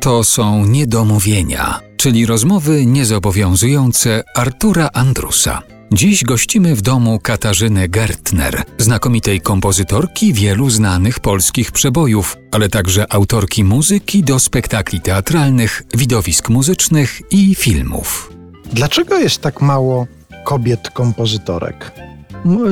To są niedomówienia, czyli rozmowy niezobowiązujące Artura Andrusa. Dziś gościmy w domu Katarzyny Gertner, znakomitej kompozytorki wielu znanych polskich przebojów, ale także autorki muzyki do spektakli teatralnych, widowisk muzycznych i filmów. Dlaczego jest tak mało kobiet kompozytorek?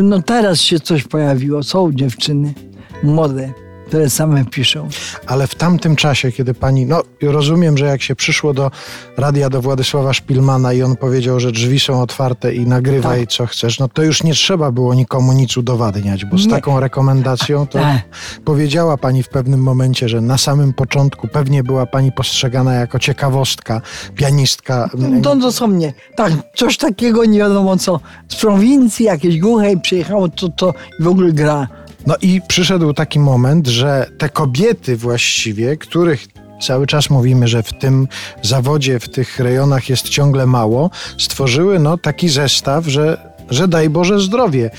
No teraz się coś pojawiło, są dziewczyny młode które same piszą. Ale w tamtym czasie, kiedy pani, no rozumiem, że jak się przyszło do radia do Władysława Szpilmana i on powiedział, że drzwi są otwarte i nagrywaj tak. co chcesz, no to już nie trzeba było nikomu nic udowadniać, bo z nie. taką rekomendacją to powiedziała pani w pewnym momencie, że na samym początku pewnie była pani postrzegana jako ciekawostka, pianistka. To dosłownie, tak, coś takiego nie wiadomo co, z prowincji jakiejś głuchej przyjechało, to, to w ogóle gra no i przyszedł taki moment, że te kobiety właściwie, których cały czas mówimy, że w tym zawodzie, w tych rejonach jest ciągle mało, stworzyły no taki zestaw, że że daj Boże zdrowie.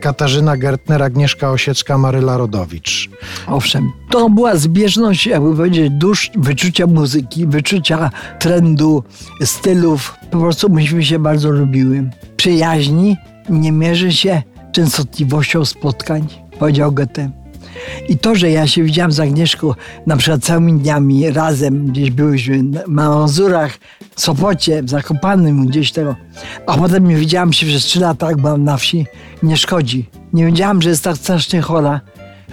Katarzyna Gertner, Agnieszka Osiecka, Maryla Rodowicz. Owszem, to była zbieżność, jakby powiedzieć, dusz wyczucia muzyki, wyczucia trendu, stylów. Po prostu myśmy się bardzo lubiły. Przyjaźni nie mierzy się częstotliwością spotkań powiedział Goethe. I to, że ja się widziałam z Agnieszką na przykład całymi dniami razem, gdzieś byłyśmy na Mazurach, Sopocie, w Zakopanym, gdzieś tego, a potem nie widziałam się przez trzy lata, jak byłam na wsi, nie szkodzi. Nie wiedziałam, że jest tak strasznie chora,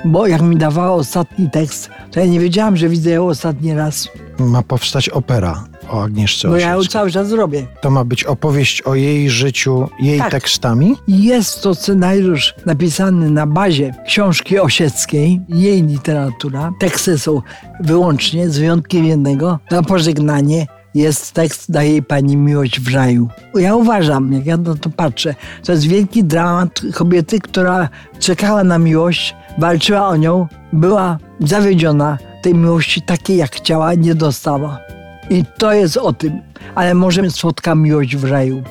bo jak mi dawała ostatni tekst, to ja nie wiedziałam, że widzę ją ostatni raz. Ma powstać opera o Agnieszce Bo ja ją cały czas robię. To ma być opowieść o jej życiu, jej tak. tekstami? Jest to scenariusz napisany na bazie książki Osieckiej, jej literatura. Teksty są wyłącznie, z wyjątkiem jednego, na pożegnanie jest tekst Daje Pani miłość w raju. Ja uważam, jak ja na to patrzę, to jest wielki dramat kobiety, która czekała na miłość, walczyła o nią, była zawiedziona, tej miłości takiej jak chciała, nie dostała. I to jest o tym, ale może słodka miłość w raju.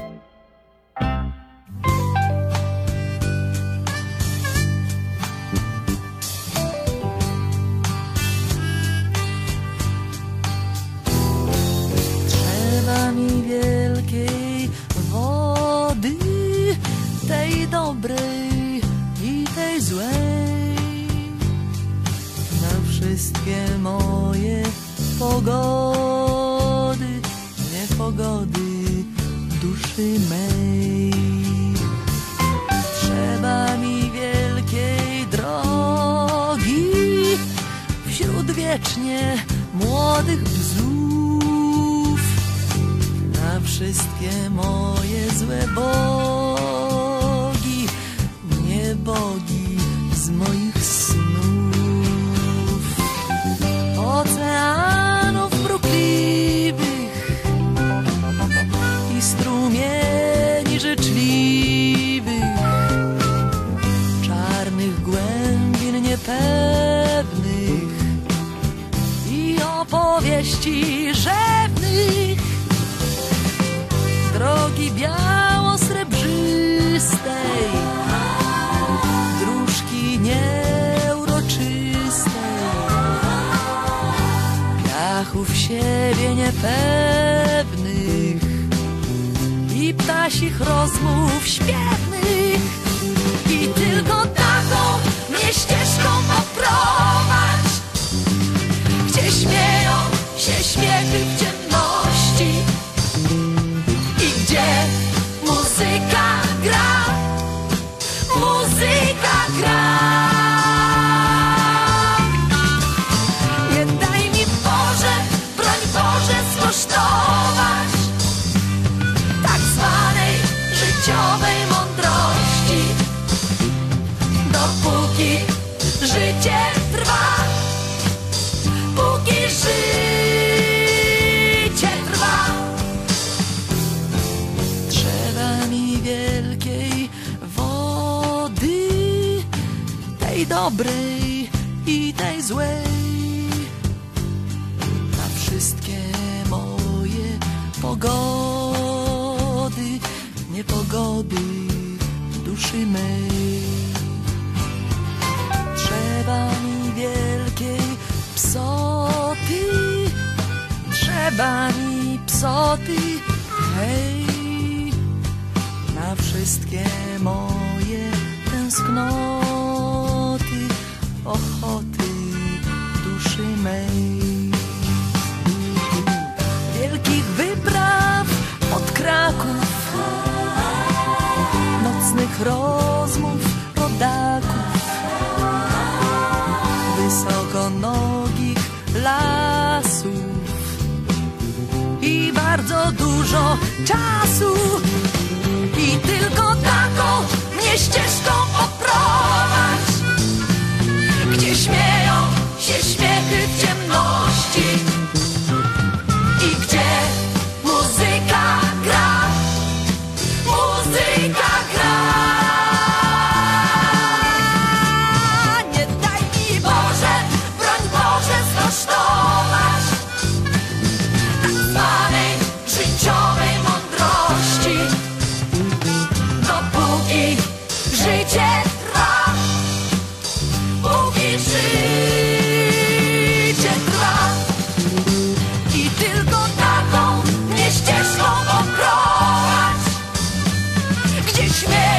Wszystkie moje pogody pogody duszy mej. Trzeba mi wielkiej drogi wśród wiecznie młodych bzów na wszystkie moje złe bogi, nie bogi z moich snów. Opowieści rzewnych. Drogi biało-srebrzystej dróżki nieuroczystej. Piachów siebie niepewnych i ptasich rozmów śpiewnych. I tylko taką mnie ścieżką poprowadź w ciemności dobrej i tej złej. Na wszystkie moje pogody, niepogody duszy mej. Trzeba mi wielkiej psoty grzebani psoty, hej, nocnych rozmów rodaków, wysokonogich lasów i bardzo dużo czasu. I tylko taką mnie ścieżką poprowadź, gdzie śmieją się śmiechy śmiech